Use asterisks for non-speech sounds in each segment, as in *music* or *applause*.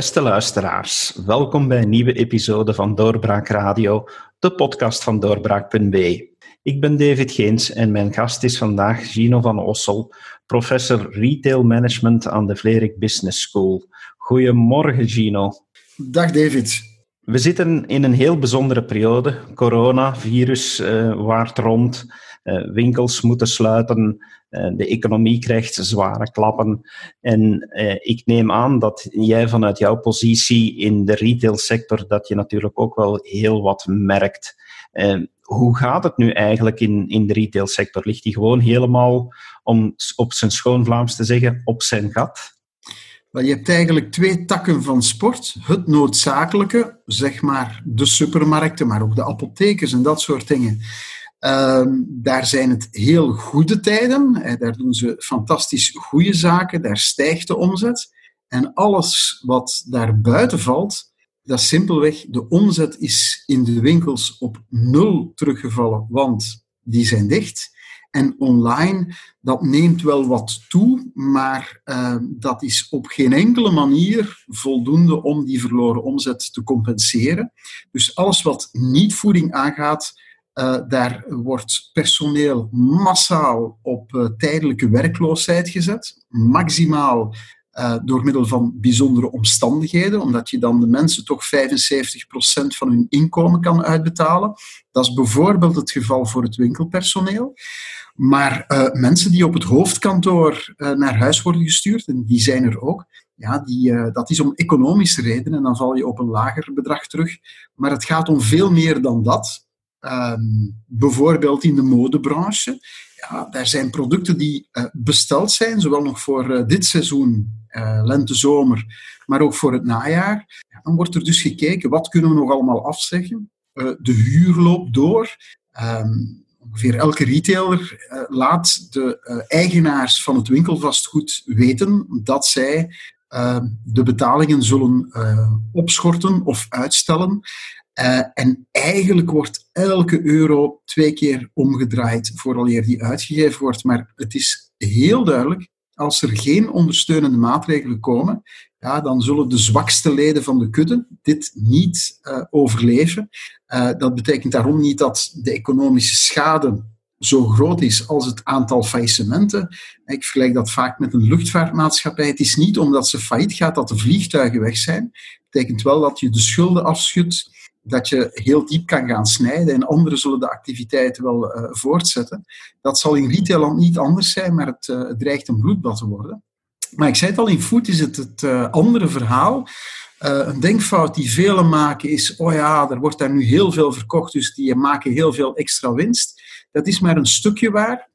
Beste luisteraars, welkom bij een nieuwe episode van Doorbraak Radio, de podcast van doorbraak.be. Ik ben David Geens en mijn gast is vandaag Gino van Ossel, professor Retail Management aan de Vlerik Business School. Goedemorgen, Gino. Dag, David. We zitten in een heel bijzondere periode. Corona, virus uh, waart rond, winkels moeten sluiten, uh, de economie krijgt zware klappen. En ik neem aan dat jij vanuit jouw positie in de retailsector, dat je natuurlijk ook wel heel wat merkt. hoe gaat het nu eigenlijk in, in de retailsector? Ligt die gewoon helemaal, om op zijn schoon Vlaams te zeggen, op zijn gat? Wel, je hebt eigenlijk twee takken van sport. Het noodzakelijke, zeg maar de supermarkten, maar ook de apothekers en dat soort dingen. Ehm, daar zijn het heel goede tijden. Daar doen ze fantastisch goede zaken. Daar stijgt de omzet. En alles wat daar buiten valt, dat is simpelweg de omzet is in de winkels op nul teruggevallen, want die zijn dicht. En online, dat neemt wel wat toe, maar uh, dat is op geen enkele manier voldoende om die verloren omzet te compenseren. Dus alles wat niet voeding aangaat, uh, daar wordt personeel massaal op uh, tijdelijke werkloosheid gezet, maximaal uh, door middel van bijzondere omstandigheden, omdat je dan de mensen toch 75% van hun inkomen kan uitbetalen. Dat is bijvoorbeeld het geval voor het winkelpersoneel. Maar mensen die op het hoofdkantoor naar huis worden gestuurd, en die zijn er ook, ja, die, dat is om economische redenen en dan val je op een lager bedrag terug. Maar het gaat om veel meer dan dat. Ehm, bijvoorbeeld in de modebranche. Ja, daar zijn producten die besteld zijn, zowel nog voor dit seizoen, lente-zomer, maar ook voor het najaar. Ja, dan wordt er dus gekeken, wat kunnen we nog allemaal afzeggen? de huur loopt door. Um, ongeveer elke retailer uh, laat de uh, eigenaars van het winkelvastgoed weten dat zij uh, de betalingen zullen opschorten of uitstellen. En eigenlijk wordt elke euro twee keer omgedraaid vooraleer die uitgegeven wordt. Maar het is heel duidelijk, als er geen ondersteunende maatregelen komen, ja, dan zullen de zwakste leden van de kudde dit niet uh, overleven. Uh, dat betekent daarom niet dat de economische schade zo groot is als het aantal faillissementen. Ik vergelijk dat vaak met een luchtvaartmaatschappij. Het is niet omdat ze failliet gaat dat de vliegtuigen weg zijn. Dat betekent wel dat je de schulden afschudt, dat je heel diep kan gaan snijden en anderen zullen de activiteiten wel uh, voortzetten. Dat zal in retailland niet anders zijn, maar het, uh, het dreigt een bloedbad te worden. Maar ik zei het al, in food is het het uh, andere verhaal. Een denkfout die velen maken is, oh ja, er wordt daar nu heel veel verkocht, dus die maken heel veel extra winst. Dat is maar een stukje waar.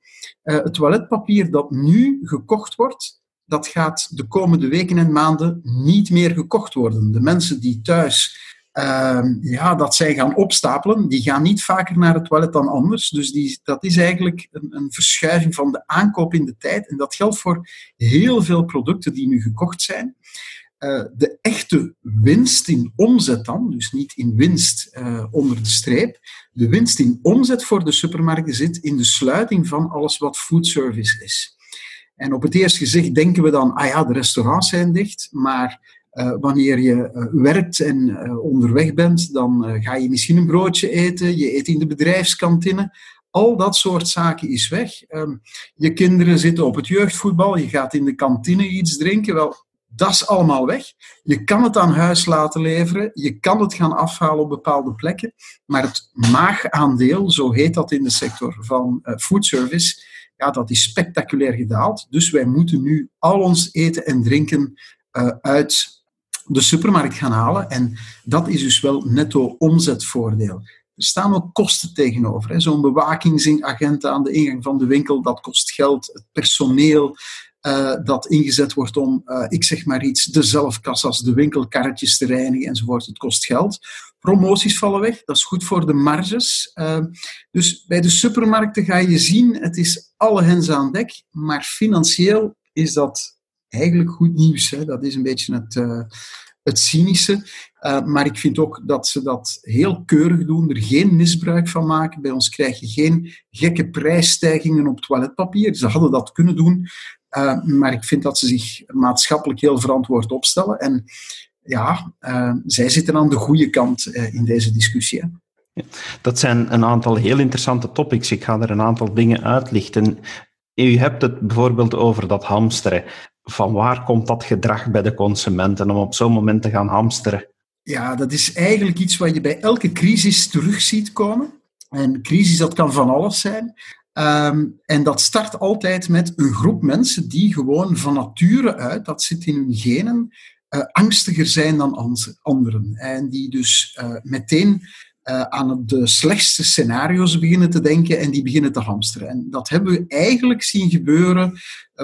Het toiletpapier dat nu gekocht wordt, dat gaat de komende weken en maanden niet meer gekocht worden. De mensen die thuis uh, ja, dat zij gaan opstapelen, die gaan niet vaker naar het toilet dan anders. Dus die, dat is eigenlijk een, een, verschuiving van de aankoop in de tijd. En dat geldt voor heel veel producten die nu gekocht zijn. Uh, de echte winst in omzet dan, dus niet in winst uh, onder de streep, de winst in omzet voor de supermarkten zit in de sluiting van alles wat foodservice is. En op het eerste gezicht denken we dan, ah ja, de restaurants zijn dicht, maar wanneer je uh, werkt en uh, onderweg bent, dan ga je misschien een broodje eten, je eet in de bedrijfskantine. Al dat soort zaken is weg. Um, je kinderen zitten op het jeugdvoetbal, je gaat in de kantine iets drinken. Wel, dat is allemaal weg. Je kan het aan huis laten leveren, je kan het gaan afhalen op bepaalde plekken, maar het maagaandeel, zo heet dat in de sector van foodservice, ja, dat is spectaculair gedaald. Dus wij moeten nu al ons eten en drinken uit de supermarkt gaan halen. En dat is dus wel netto omzetvoordeel. Er staan ook kosten tegenover. Zo'n bewakingsagent aan de ingang van de winkel, dat kost geld. Het personeel uh, dat ingezet wordt om, uh, ik zeg maar iets, de zelfkassas, de winkelkarretjes te reinigen enzovoort, het kost geld. Promoties vallen weg, dat is goed voor de marges. Uh, dus bij de supermarkten ga je zien, het is alle hens aan dek, maar financieel is dat eigenlijk goed nieuws. Hè. Dat is een beetje het, uh, het cynische. Uh, maar ik vind ook dat ze dat heel keurig doen, er geen misbruik van maken. Bij ons krijg je geen gekke prijsstijgingen op toiletpapier. Ze hadden dat kunnen doen, uh, maar ik vind dat ze zich maatschappelijk heel verantwoord opstellen. En ja, zij zitten aan de goede kant in deze discussie. Dat zijn een aantal heel interessante topics. Ik ga er een aantal dingen uitlichten. U hebt het bijvoorbeeld over dat hamsteren. Van waar komt dat gedrag bij de consumenten om op zo'n moment te gaan hamsteren? Ja, dat is eigenlijk iets wat je bij elke crisis terug ziet komen. En crisis, dat kan van alles zijn. Ehm, en dat start altijd met een groep mensen die gewoon van nature uit, dat zit in hun genen, uh, angstiger zijn dan anderen. En die dus uh, meteen uh, aan de slechtste scenario's beginnen te denken en die beginnen te hamsteren. En dat hebben we eigenlijk zien gebeuren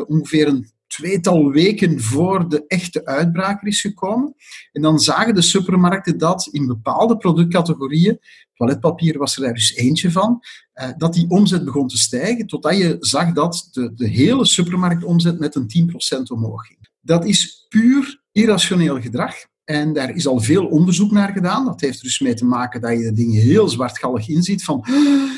ongeveer een tweetal weken voor de echte uitbraak is gekomen. En dan zagen de supermarkten dat in bepaalde productcategorieën, toiletpapier was er daar dus eentje van, eh, dat die omzet begon te stijgen, totdat je zag dat de, de hele supermarktomzet met een 10% omhoog ging. Dat is puur irrationeel gedrag. En daar is al veel onderzoek naar gedaan. Dat heeft dus mee te maken dat je de dingen heel zwartgallig inziet van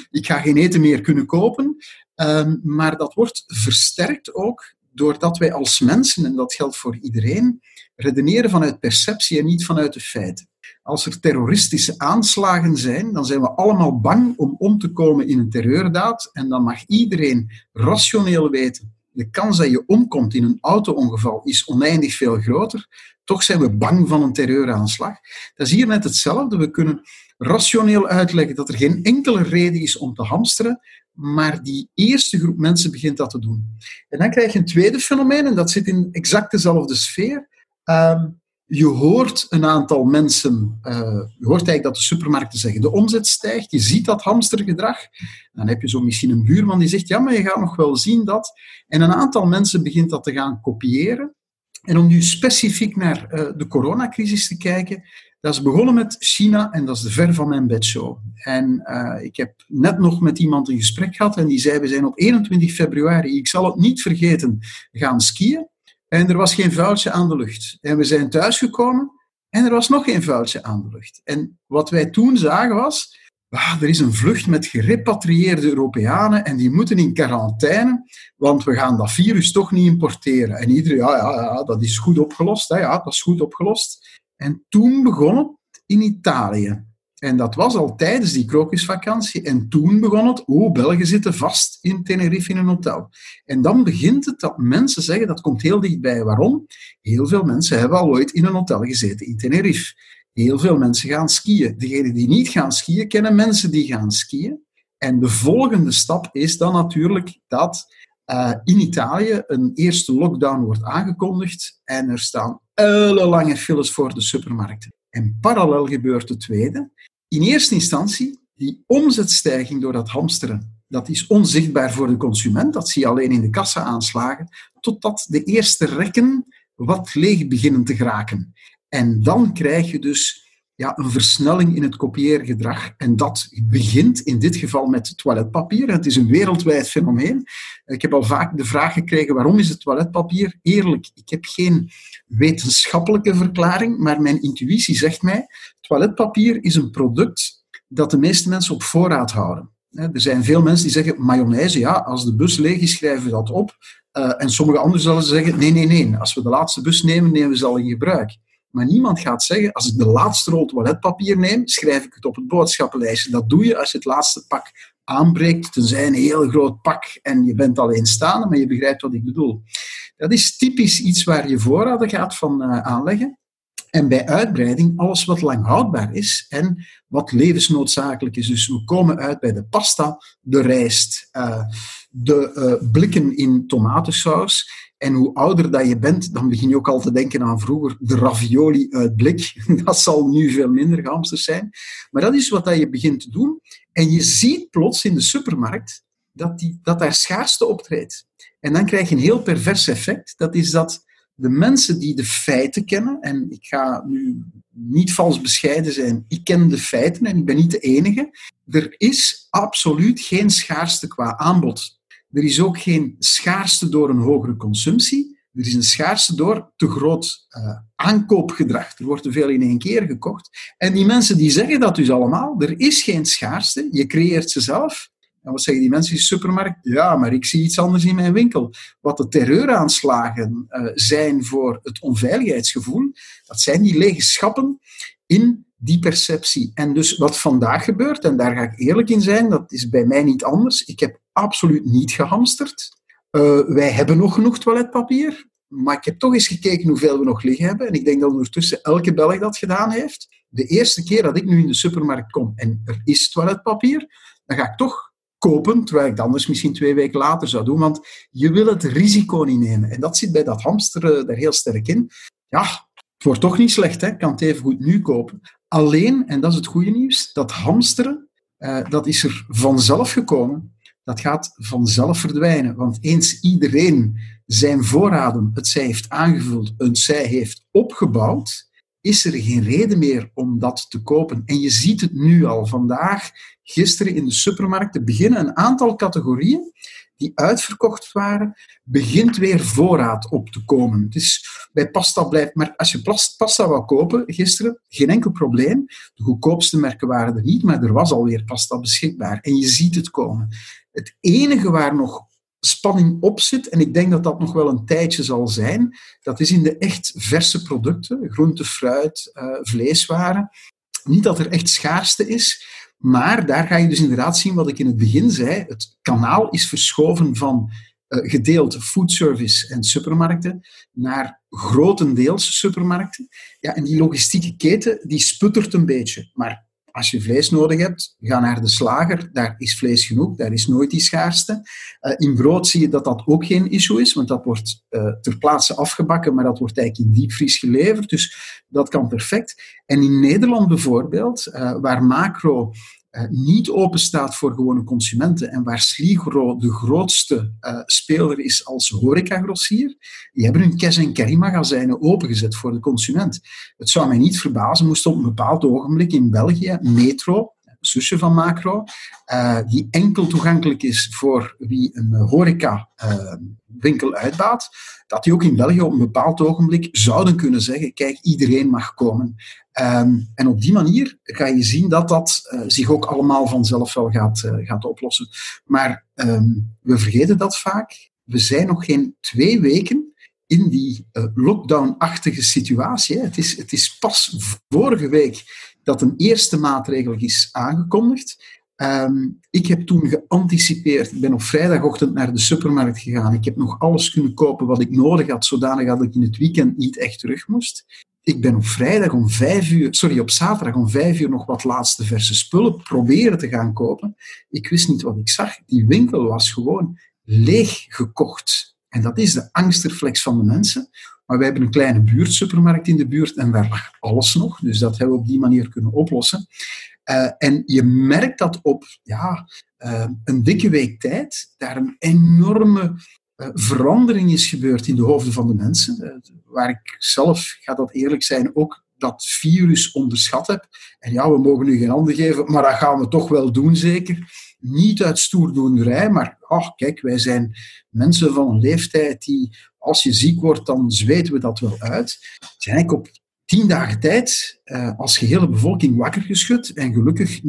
ik ga geen eten meer kunnen kopen. Um, maar dat wordt versterkt ook doordat wij als mensen, en dat geldt voor iedereen, redeneren vanuit perceptie en niet vanuit de feiten. Als er terroristische aanslagen zijn, dan zijn we allemaal bang om om te komen in een terreurdaad. En dan mag iedereen rationeel weten, de kans dat je omkomt in een auto-ongeval is oneindig veel groter. Toch zijn we bang van een terreuraanslag. Dat is hier net hetzelfde. We kunnen rationeel uitleggen dat er geen enkele reden is om te hamsteren, maar die eerste groep mensen begint dat te doen. En dan krijg je een tweede fenomeen, en dat zit in exact dezelfde sfeer. Ehm, je hoort een aantal mensen, uh, je hoort eigenlijk dat de supermarkten zeggen, de omzet stijgt, je ziet dat hamstergedrag. Dan heb je zo misschien een buurman die zegt, ja, maar je gaat nog wel zien dat. En een aantal mensen begint dat te gaan kopiëren. En om nu specifiek naar uh, de coronacrisis te kijken, dat is begonnen met China en dat is de ver van mijn bedshow. En uh, ik heb net nog met iemand een gesprek gehad en die zei, we zijn op 21 februari, ik zal het niet vergeten, gaan skiën. En er was geen vuiltje aan de lucht. En we zijn thuisgekomen en er was nog geen vuiltje aan de lucht. En wat wij toen zagen was, ah, er is een vlucht met gerepatrieerde Europeanen en die moeten in quarantaine, want we gaan dat virus toch niet importeren. En iedereen, ja, ja, ja dat is goed opgelost. Hè, ja, dat is goed opgelost. En toen begon het in Italië. En dat was al tijdens die krokusvakantie. En toen begon het, oh, Belgen zitten vast in Tenerife in een hotel. En dan begint het dat mensen zeggen, dat komt heel dichtbij. Waarom? Heel veel mensen hebben al ooit in een hotel gezeten in Tenerife. Heel veel mensen gaan skiën. Degenen die niet gaan skiën, kennen mensen die gaan skiën. En de volgende stap is dan natuurlijk dat uh, in Italië een eerste lockdown wordt aangekondigd en er staan lange files voor de supermarkten. En parallel gebeurt de tweede. In eerste instantie, die omzetstijging door dat hamsteren, dat is onzichtbaar voor de consument, dat zie je alleen in de kassa aanslagen, totdat de eerste rekken wat leeg beginnen te geraken. En dan krijg je dus ja, een versnelling in het kopieergedrag. En dat begint in dit geval met toiletpapier. Het is een wereldwijd fenomeen. Ik heb al vaak de vraag gekregen, waarom is het toiletpapier? Eerlijk, ik heb geen wetenschappelijke verklaring, maar mijn intuïtie zegt mij, toiletpapier is een product dat de meeste mensen op voorraad houden. Er zijn veel mensen die zeggen, mayonaise, ja, als de bus leeg is, schrijven we dat op. Uh, en sommige anderen zullen zeggen, nee, nee, nee, als we de laatste bus nemen, nemen we ze al in gebruik. Maar niemand gaat zeggen, als ik de laatste rol toiletpapier neem, schrijf ik het op het boodschappenlijstje. Dat doe je als je het laatste pak aanbreekt, tenzij een heel groot pak en je bent alleen staande, maar je begrijpt wat ik bedoel. Dat is typisch iets waar je voorraden gaat van uh, aanleggen. En bij uitbreiding alles wat lang houdbaar is en wat levensnoodzakelijk is. Dus we komen uit bij de pasta, de rijst, uh, de uh, blikken in tomatensaus. En hoe ouder dat je bent, dan begin je ook al te denken aan vroeger de ravioli uit blik. *laughs* Dat zal nu veel minder gehamsterd zijn. Maar dat is wat dat je begint te doen. En je ziet plots in de supermarkt dat, die, dat daar schaarste optreedt. En dan krijg je een heel pervers effect. Dat is dat de mensen die de feiten kennen, en ik ga nu niet vals bescheiden zijn, ik ken de feiten en ik ben niet de enige. Er is absoluut geen schaarste qua aanbod. Er is ook geen schaarste door een hogere consumptie. Er is een schaarste door te groot uh, aankoopgedrag. Er wordt te veel in één keer gekocht. En die mensen die zeggen dat dus allemaal, er is geen schaarste, je creëert ze zelf. En wat zeggen die mensen in de supermarkt? Ja, maar ik zie iets anders in mijn winkel. Wat de terreuraanslagen uh, zijn voor het onveiligheidsgevoel, dat zijn die lege schappen in die perceptie. En dus wat vandaag gebeurt, en daar ga ik eerlijk in zijn, dat is bij mij niet anders. Ik heb absoluut niet gehamsterd. Uh, wij hebben nog genoeg toiletpapier. Maar ik heb toch eens gekeken hoeveel we nog liggen hebben. En ik denk dat ondertussen elke Belg dat gedaan heeft. De eerste keer dat ik nu in de supermarkt kom en er is toiletpapier, dan ga ik toch kopen, terwijl ik het anders misschien twee weken later zou doen. Want je wil het risico niet nemen. En dat zit bij dat hamsteren er heel sterk in. Ja, het wordt toch niet slecht, hè? ik kan het even goed nu kopen. Alleen, en dat is het goede nieuws, dat hamsteren, uh, dat is er vanzelf gekomen. Dat gaat vanzelf verdwijnen. Want eens iedereen zijn voorraden, het zij heeft aangevuld, het zij heeft opgebouwd, is er geen reden meer om dat te kopen. En je ziet het nu al. Vandaag, gisteren in de supermarkten, beginnen een aantal categorieën die uitverkocht waren, begint weer voorraad op te komen. Dus bij pasta blijft, maar als je pasta wou kopen gisteren, geen enkel probleem. De goedkoopste merken waren er niet, maar er was alweer pasta beschikbaar. En je ziet het komen. Het enige waar nog spanning op zit, en ik denk dat dat nog wel een tijdje zal zijn, dat is in de echt verse producten, groente, fruit, uh, vleeswaren. Niet dat er echt schaarste is, maar daar ga je dus inderdaad zien wat ik in het begin zei. Het kanaal is verschoven van uh, gedeeld foodservice en supermarkten naar grotendeels supermarkten. Ja, en die logistieke keten die sputtert een beetje. Maar als je vlees nodig hebt, ga naar de slager. Daar is vlees genoeg, daar is nooit die schaarste. Uh, in brood zie je dat dat ook geen issue is, want dat wordt uh, ter plaatse afgebakken, maar dat wordt eigenlijk in diepvries geleverd. Dus dat kan perfect. En in Nederland bijvoorbeeld, uh, waar macro niet open staat voor gewone consumenten en waar Sligro de grootste uh, speler is als horecagrossier, die hebben hun cash- en carry magazijnen opengezet voor de consument. Het zou mij niet verbazen, moest op een bepaald ogenblik in België Metro, zusje van Macro, uh, die enkel toegankelijk is voor wie een horeca winkel uitbaat, dat die ook in België op een bepaald ogenblik zouden kunnen zeggen, kijk, iedereen mag komen. Um, en op die manier ga je zien dat dat zich ook allemaal vanzelf wel gaat, gaat oplossen. Maar um, we vergeten dat vaak. We zijn nog geen twee weken in die lockdown-achtige situatie. Het is, het is pas vorige week dat een eerste maatregel is aangekondigd. Um, ik heb toen geanticipeerd. Ik ben op vrijdagochtend naar de supermarkt gegaan. Ik heb nog alles kunnen kopen wat ik nodig had, zodanig dat ik in het weekend niet echt terug moest. Ik ben op vrijdag om vijf uur, sorry, op zaterdag om vijf uur nog wat laatste verse spullen proberen te gaan kopen. Ik wist niet wat ik zag. Die winkel was gewoon leeg gekocht. En dat is de angstreflex van de mensen. Maar wij hebben een kleine buurtsupermarkt in de buurt en daar lag alles nog. Dus dat hebben we op die manier kunnen oplossen. Uh, en je merkt dat op ja, uh, een dikke week tijd daar een enorme uh, verandering is gebeurd in de hoofden van de mensen. waar ik zelf, ga dat eerlijk zijn, ook dat virus onderschat heb. En ja, we mogen nu geen handen geven, maar dat gaan we toch wel doen, zeker. Niet uit stoerdoenerij, maar ach, kijk, wij zijn mensen van een leeftijd die, als je ziek wordt, dan zweten we dat wel uit. Zijn ik op tien dagen tijd uh, als gehele bevolking wakker geschud. En gelukkig 99%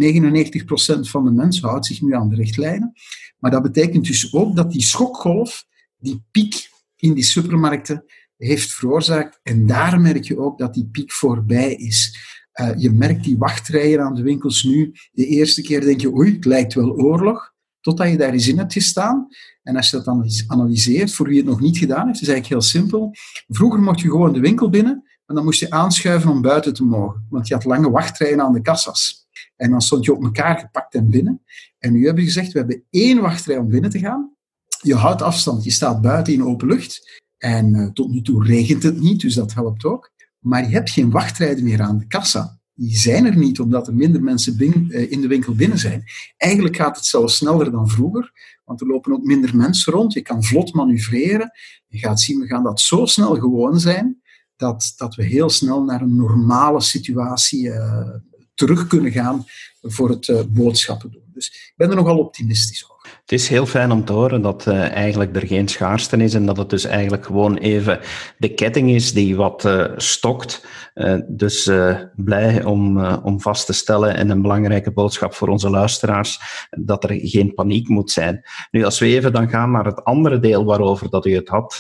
van de mensen houdt zich nu aan de richtlijnen. Maar dat betekent dus ook dat die schokgolf, die piek in die supermarkten, heeft veroorzaakt. En daar merk je ook dat die piek voorbij is. Uh, je merkt die wachtrijen aan de winkels nu. De eerste keer denk je, oei, het lijkt wel oorlog. Totdat je daar eens in hebt gestaan. En als je dat dan analyseert, voor wie het nog niet gedaan heeft, is eigenlijk heel simpel. Vroeger mocht je gewoon de winkel binnen en dan moest je aanschuiven om buiten te mogen. Want je had lange wachtrijen aan de kassas. En dan stond je op elkaar gepakt en binnen. En nu hebben we gezegd, we hebben één wachtrij om binnen te gaan. Je houdt afstand, je staat buiten in open lucht. En uh, tot nu toe regent het niet, dus dat helpt ook. Maar je hebt geen wachtrijden meer aan de kassa. Die zijn er niet omdat er minder mensen uh, in de winkel binnen zijn. Eigenlijk gaat het zelfs sneller dan vroeger, want er lopen ook minder mensen rond. Je kan vlot manoeuvreren. Je gaat zien, we gaan dat zo snel gewoon zijn dat, dat we heel snel naar een normale situatie uh, terug kunnen gaan voor het uh, boodschappen doen. Dus ik ben er nogal optimistisch over. Het is heel fijn om te horen dat uh, eigenlijk er geen schaarste is en dat het dus eigenlijk gewoon even de ketting is die wat uh, stokt. Uh, dus blij om, om vast te stellen en een belangrijke boodschap voor onze luisteraars, dat er geen paniek moet zijn. Nu, als we even dan gaan naar het andere deel waarover dat u het had,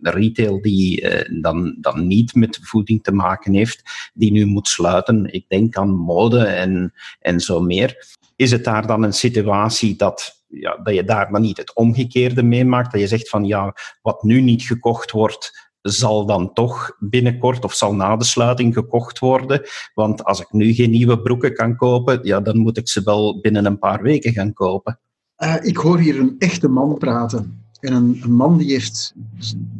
retail die dan, dan niet met voeding te maken heeft, die nu moet sluiten. Ik denk aan mode en, en zo meer. Is het daar dan een situatie dat, ja, dat je daar dan niet het omgekeerde meemaakt? Dat je zegt van ja, wat nu niet gekocht wordt, zal dan toch binnenkort of zal na de sluiting gekocht worden. Want als ik nu geen nieuwe broeken kan kopen, ja, dan moet ik ze wel binnen een paar weken gaan kopen. Uh, ik hoor hier een echte man praten. En een, man die heeft,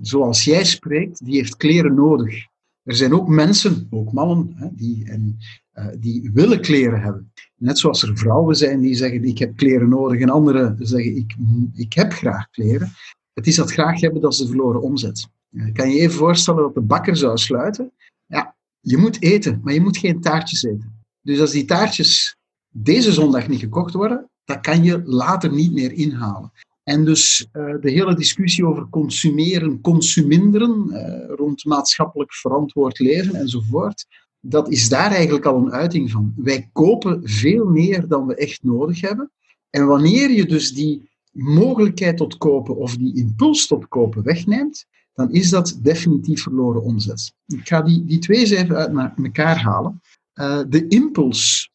zoals jij spreekt, die heeft kleren nodig. Er zijn ook mensen, ook mannen, hè, die, en, uh, die willen kleren hebben. Net zoals er vrouwen zijn die zeggen ik heb kleren nodig en anderen zeggen ik, ik heb graag kleren. Het is dat graag hebben dat ze verloren omzet. Kan je even voorstellen dat de bakker zou sluiten? Ja, je moet eten, maar je moet geen taartjes eten. Dus als die taartjes deze zondag niet gekocht worden, dan kan je later niet meer inhalen. En dus uh, de hele discussie over consumeren, consuminderen, uh, rond maatschappelijk verantwoord leven enzovoort, dat is daar eigenlijk al een uiting van. Wij kopen veel meer dan we echt nodig hebben. En wanneer je dus die mogelijkheid tot kopen of die impuls tot kopen wegneemt, dan is dat definitief verloren omzet. Ik ga die, die twee eens even uit elkaar halen. Uh, de impuls,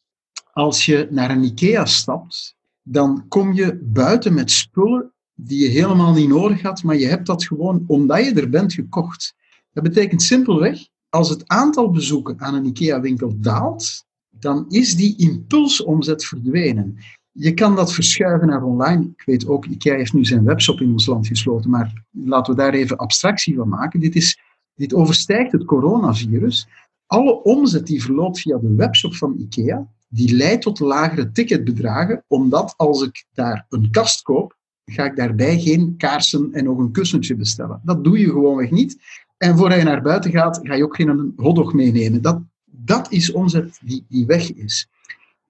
als je naar een IKEA stapt, dan kom je buiten met spullen die je helemaal niet nodig had, maar je hebt dat gewoon omdat je er bent gekocht. Dat betekent simpelweg, als het aantal bezoeken aan een IKEA-winkel daalt, dan is die impulsomzet verdwenen. Je kan dat verschuiven naar online. Ik weet ook, IKEA heeft nu zijn webshop in ons land gesloten, maar laten we daar even abstractie van maken. Dit, is, dit overstijgt het coronavirus. Alle omzet die verloopt via de webshop van IKEA, die leidt tot lagere ticketbedragen, omdat als ik daar een kast koop, ga ik daarbij geen kaarsen en nog een kussentje bestellen. Dat doe je gewoonweg niet. En voordat je naar buiten gaat, ga je ook geen hotdog meenemen. Dat, dat is omzet die, die weg is.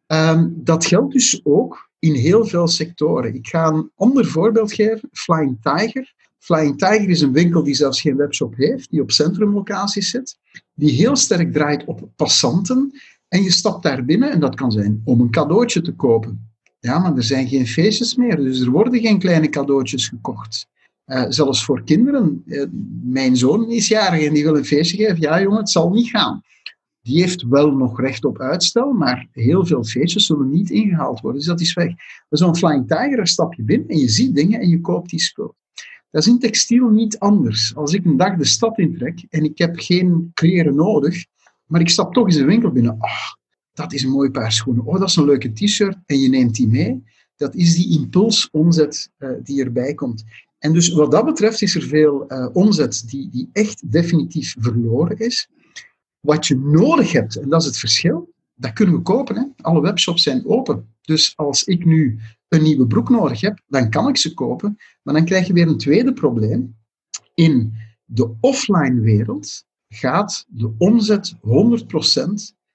Um, dat geldt dus ook in heel veel sectoren. Ik ga een ander voorbeeld geven. Flying Tiger. Flying Tiger is een winkel die zelfs geen webshop heeft, die op centrumlocaties zit, die heel sterk draait op passanten. En je stapt daar binnen, en dat kan zijn om een cadeautje te kopen. Ja, maar er zijn geen feestjes meer, dus er worden geen kleine cadeautjes gekocht. Uh, zelfs voor kinderen. Uh, mijn zoon is jarig en die wil een feestje geven. Ja, jongen, het zal niet gaan. Die heeft wel nog recht op uitstel, maar heel veel feestjes zullen niet ingehaald worden. Dus dat is weg. Zo'n Flying Tiger, stap je binnen en je ziet dingen en je koopt die spul. Dat is in textiel niet anders. Als ik een dag de stad intrek en ik heb geen kleren nodig, maar ik stap toch eens een winkel binnen. Oh, dat is een mooi paar schoenen. Oh, dat is een leuke t-shirt. En je neemt die mee. Dat is die impulsomzet uh, die erbij komt. En dus wat dat betreft is er veel uh, omzet die, die echt definitief verloren is. Wat je nodig hebt, en dat is het verschil, dat kunnen we kopen. Hè? Alle webshops zijn open. Dus als ik nu een nieuwe broek nodig heb, dan kan ik ze kopen. Maar dan krijg je weer een tweede probleem. In de offline wereld gaat de omzet 100%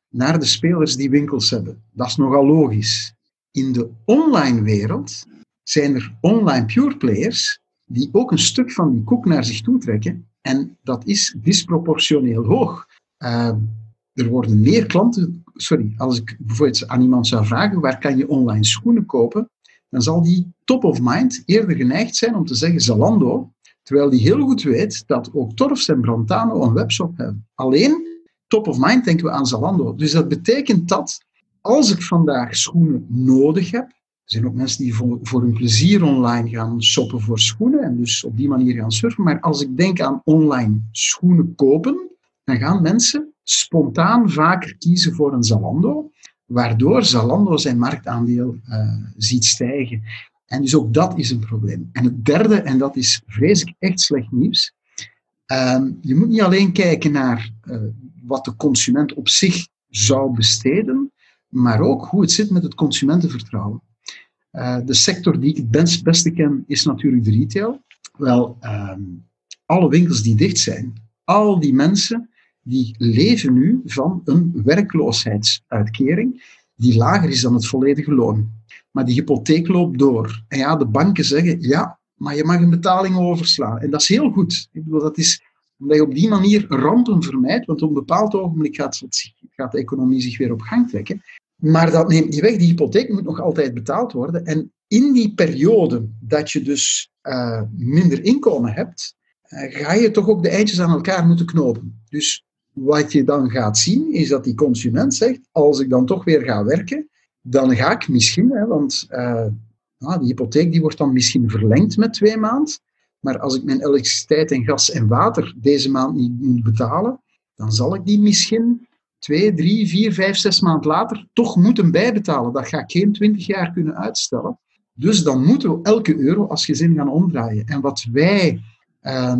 naar de spelers die winkels hebben. Dat is nogal logisch. In de online wereld zijn er online pure players die ook een stuk van die koek naar zich toe trekken. En dat is disproportioneel hoog. Uh, er worden meer klanten. Sorry, als ik bijvoorbeeld aan iemand zou vragen waar kan je online schoenen kopen, dan zal die top of mind eerder geneigd zijn om te zeggen Zalando, terwijl die heel goed weet dat ook Torfs en Brantano een webshop hebben. Alleen top of mind denken we aan Zalando. Dus dat betekent dat als ik vandaag schoenen nodig heb, er zijn ook mensen die voor, hun plezier online gaan shoppen voor schoenen en dus op die manier gaan surfen. Maar als ik denk aan online schoenen kopen, dan gaan mensen spontaan vaker kiezen voor een Zalando, waardoor Zalando zijn marktaandeel uh, ziet stijgen. En dus ook dat is een probleem. En het derde, en dat is vreselijk echt slecht nieuws, uh, je moet niet alleen kijken naar uh, wat de consument op zich zou besteden, maar ook hoe het zit met het consumentenvertrouwen. Uh, de sector die ik het best, beste ken is natuurlijk de retail. Wel, ehm, alle winkels die dicht zijn, al die mensen die leven nu van een werkloosheidsuitkering die lager is dan het volledige loon. maar die hypotheek loopt door. En ja, de banken zeggen, ja, maar je mag een betaling overslaan. En dat is heel goed. Ik bedoel, dat is omdat je op die manier rampen vermijdt, want op een bepaald ogenblik gaat, gaat de economie zich weer op gang trekken. Maar dat neemt niet weg, die hypotheek moet nog altijd betaald worden. En in die periode dat je dus uh, minder inkomen hebt, uh, ga je toch ook de eindjes aan elkaar moeten knopen. Dus wat je dan gaat zien, is dat die consument zegt, als ik dan toch weer ga werken, dan ga ik misschien, hè, want uh, nou, die hypotheek die wordt dan misschien verlengd met twee maanden, maar als ik mijn elektriciteit en gas en water deze maand niet moet betalen, dan zal ik die misschien twee, drie, vier, vijf, zes maanden later toch moeten bijbetalen. Dat ga ik geen twintig jaar kunnen uitstellen. Dus dan moeten we elke euro als gezin gaan omdraaien. En wat wij uh,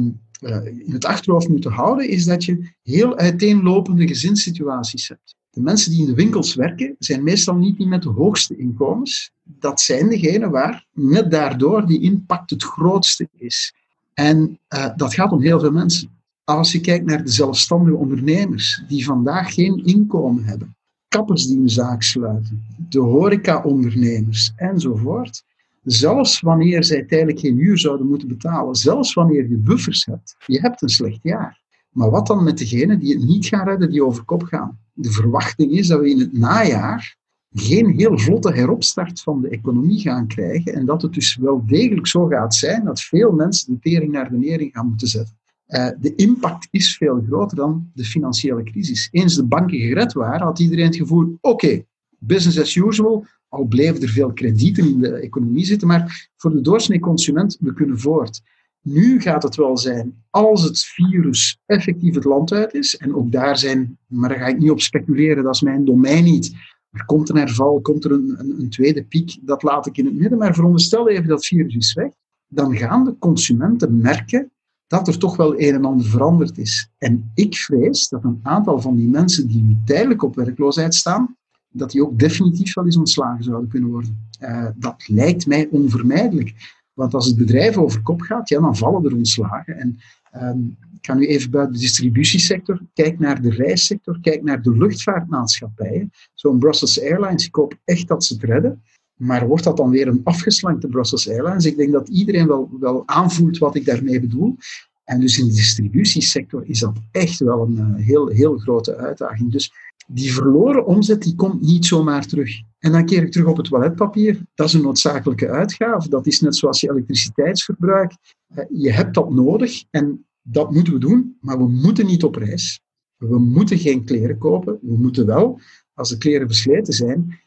in het achterhoofd moeten houden, is dat je heel uiteenlopende gezinssituaties hebt. De mensen die in de winkels werken, zijn meestal niet die met de hoogste inkomens. Dat zijn degenen waar net daardoor die impact het grootste is. En uh, dat gaat om heel veel mensen. Als je kijkt naar de zelfstandige ondernemers die vandaag geen inkomen hebben, kappers die een zaak sluiten, de horeca-ondernemers enzovoort. Zelfs wanneer zij tijdelijk geen huur zouden moeten betalen, zelfs wanneer je buffers hebt, je hebt een slecht jaar. Maar wat dan met degenen die het niet gaan redden, die over kop gaan? De verwachting is dat we in het najaar geen heel vlotte heropstart van de economie gaan krijgen en dat het dus wel degelijk zo gaat zijn dat veel mensen de tering naar de nering gaan moeten zetten. Uh, de impact is veel groter dan de financiële crisis. Eens de banken gered waren, had iedereen het gevoel: oké, business as usual, al bleven er veel kredieten in de economie zitten, maar voor de doorsnee consument, we kunnen voort. Nu gaat het wel zijn, als het virus effectief het land uit is, en ook daar zijn, maar daar ga ik niet op speculeren, dat is mijn domein niet. Er komt een herval, komt er een, een, een tweede piek, dat laat ik in het midden, maar veronderstel even dat het virus is weg, dan gaan de consumenten merken dat er toch wel een en ander veranderd is. En ik vrees dat een aantal van die mensen die nu tijdelijk op werkloosheid staan, dat die ook definitief wel eens ontslagen zouden kunnen worden. Uh, dat lijkt mij onvermijdelijk. Want als het bedrijf over kop gaat, ja, dan vallen er ontslagen. En um, ik ga nu even buiten de distributiesector. Kijk naar de reissector, kijk naar de luchtvaartmaatschappijen. Zo'n Brussels Airlines, ik hoop echt dat ze het redden. Maar wordt dat dan weer een afgeslankte Brussels Airlines? Ik denk dat iedereen wel, wel aanvoelt wat ik daarmee bedoel. En dus in de distributiesector is dat echt wel een uh, heel, heel grote uitdaging. Dus die verloren omzet die komt niet zomaar terug. En dan keer ik terug op het toiletpapier. Dat is een noodzakelijke uitgave. Dat is net zoals je elektriciteitsverbruik. Uh, je hebt dat nodig en dat moeten we doen, maar we moeten niet op reis. We moeten geen kleren kopen. We moeten wel, als de kleren versleten zijn,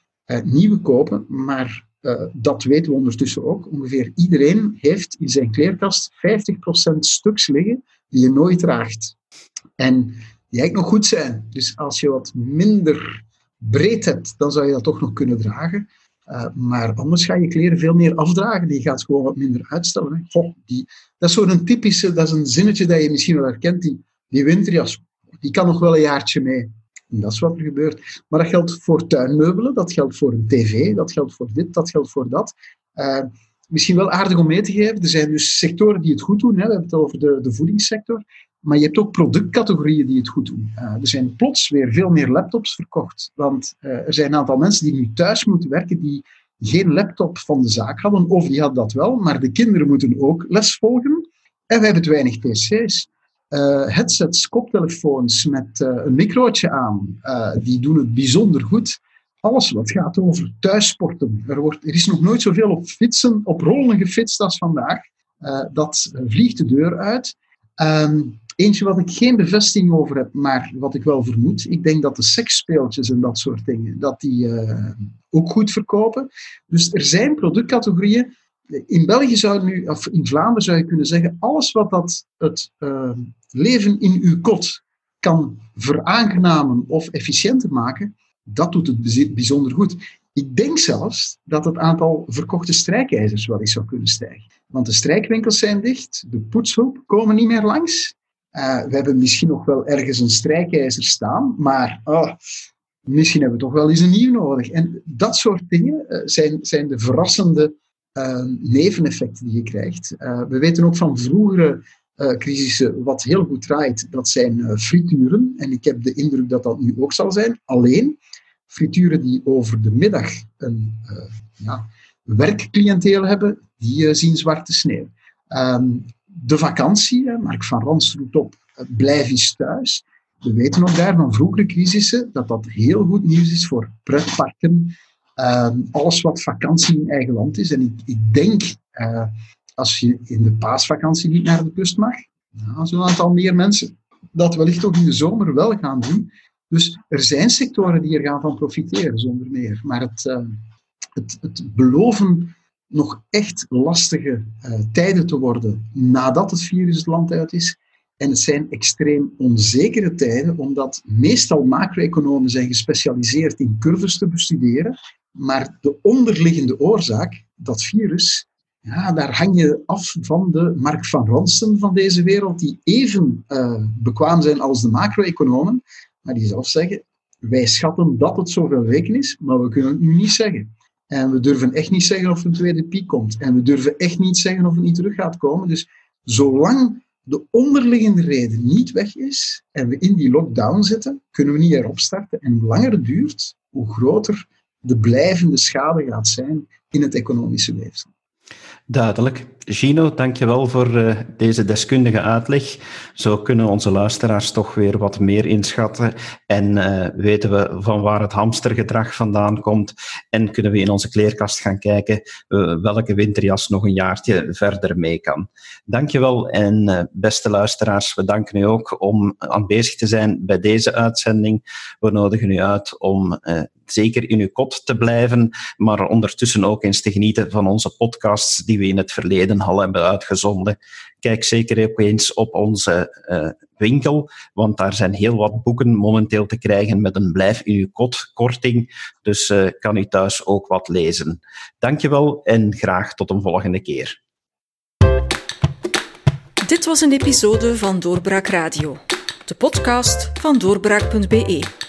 nieuwe kopen. Maar uh, dat weten we ondertussen ook. Ongeveer iedereen heeft in zijn kleerkast 50% stuks liggen die je nooit draagt. En die eigenlijk nog goed zijn. Dus als je wat minder breed hebt, dan zou je dat toch nog kunnen dragen. Uh, maar anders ga je kleren veel meer afdragen. Die gaat gewoon wat minder uitstellen. Goh, die, dat is zo'n typische, dat is een zinnetje dat je misschien wel herkent. Die, die winterjas, die kan nog wel een jaartje mee. En dat is wat er gebeurt. Maar dat geldt voor tuinmeubelen, dat geldt voor een tv, dat geldt voor dit, dat geldt voor dat. Uh, misschien wel aardig om mee te geven. Er zijn dus sectoren die het goed doen. Hè. We hebben het over de, de voedingssector. Maar je hebt ook productcategorieën die het goed doen. Uh, er zijn plots weer veel meer laptops verkocht. Want uh, er zijn een aantal mensen die nu thuis moeten werken die geen laptop van de zaak hadden. Of die hadden dat wel, maar de kinderen moeten ook les volgen. En we hebben te weinig pc's headsets, koptelefoons met uh, een microotje aan, uh, die doen het bijzonder goed. Alles wat gaat over thuissporten. Er, wordt, er is nog nooit zoveel op fietsen, op rollen gefietst als vandaag. dat vliegt de deur uit. Um, eentje wat ik geen bevestiging over heb, maar wat ik wel vermoed. Ik denk dat de seksspeeltjes en dat soort dingen, dat die ook goed verkopen. Dus er zijn productcategorieën in België zou nu, of in Vlaanderen zou je kunnen zeggen, alles wat dat het uh, leven in uw kot kan veraangenamen of efficiënter maken, dat doet het bijzonder goed. Ik denk zelfs dat het aantal verkochte strijkijzers wel eens zou kunnen stijgen. Want de strijkwinkels zijn dicht, de poetshulp komen niet meer langs. Uh, we hebben misschien nog wel ergens een strijkijzer staan, maar oh, misschien hebben we toch wel eens een nieuw nodig. En dat soort dingen uh, zijn, zijn de verrassende uh, neveneffecten die je krijgt. Uh, we weten ook van vroegere uh, crisissen, wat heel goed draait, dat zijn frituren. En ik heb de indruk dat dat nu ook zal zijn. Alleen, frituren die over de middag een ja, werkcliënteel hebben, die zien zwarte sneeuw. Ehm, de vakantie, Mark van Rans roept op, blijf eens thuis. We weten ook daar van vroegere crisissen dat dat heel goed nieuws is voor pretparken, Ehm, alles wat vakantie in eigen land is. En ik, ik denk, uh, als je in de paasvakantie niet naar de kust mag, nou, een aantal meer mensen dat wellicht ook in de zomer wel gaan doen. Dus er zijn sectoren die er gaan van profiteren, zonder meer. Maar het, uh, het, het beloven nog echt lastige uh, tijden te worden nadat het virus het land uit is. En het zijn extreem onzekere tijden, omdat meestal macro-economen zijn gespecialiseerd in curves te bestuderen. Maar de onderliggende oorzaak, dat virus, ja, daar hang je af van de Mark van Ronsten van deze wereld, die even uh, bekwaam zijn als de macro-economen, maar die zelf zeggen, wij schatten dat het zoveel weken is, maar we kunnen het nu niet zeggen. En we durven echt niet zeggen of een tweede piek komt. En we durven echt niet zeggen of het niet terug gaat komen. Dus zolang de onderliggende reden niet weg is en we in die lockdown zitten, kunnen we niet erop starten. En hoe langer het duurt, hoe groter de blijvende schade gaat zijn in het economische weefsel. Duidelijk. Gino, dankjewel voor uh, deze deskundige uitleg. Zo kunnen onze luisteraars toch weer wat meer inschatten en uh, weten we van waar het hamstergedrag vandaan komt en kunnen we in onze kleerkast gaan kijken uh, welke winterjas nog een jaartje verder mee kan. Dankjewel en beste luisteraars, we danken u ook om aanwezig te zijn bij deze uitzending. We nodigen u uit om zeker in uw kot te blijven, maar ondertussen ook eens te genieten van onze podcasts die we in het verleden al hebben uitgezonden. Kijk zeker ook eens op onze uh, winkel, want daar zijn heel wat boeken momenteel te krijgen met een blijf in uw kot korting. Dus uh, kan u thuis ook wat lezen. Dankjewel en graag tot een volgende keer. Dit was een episode van Doorbraak Radio, de podcast van doorbraak.be.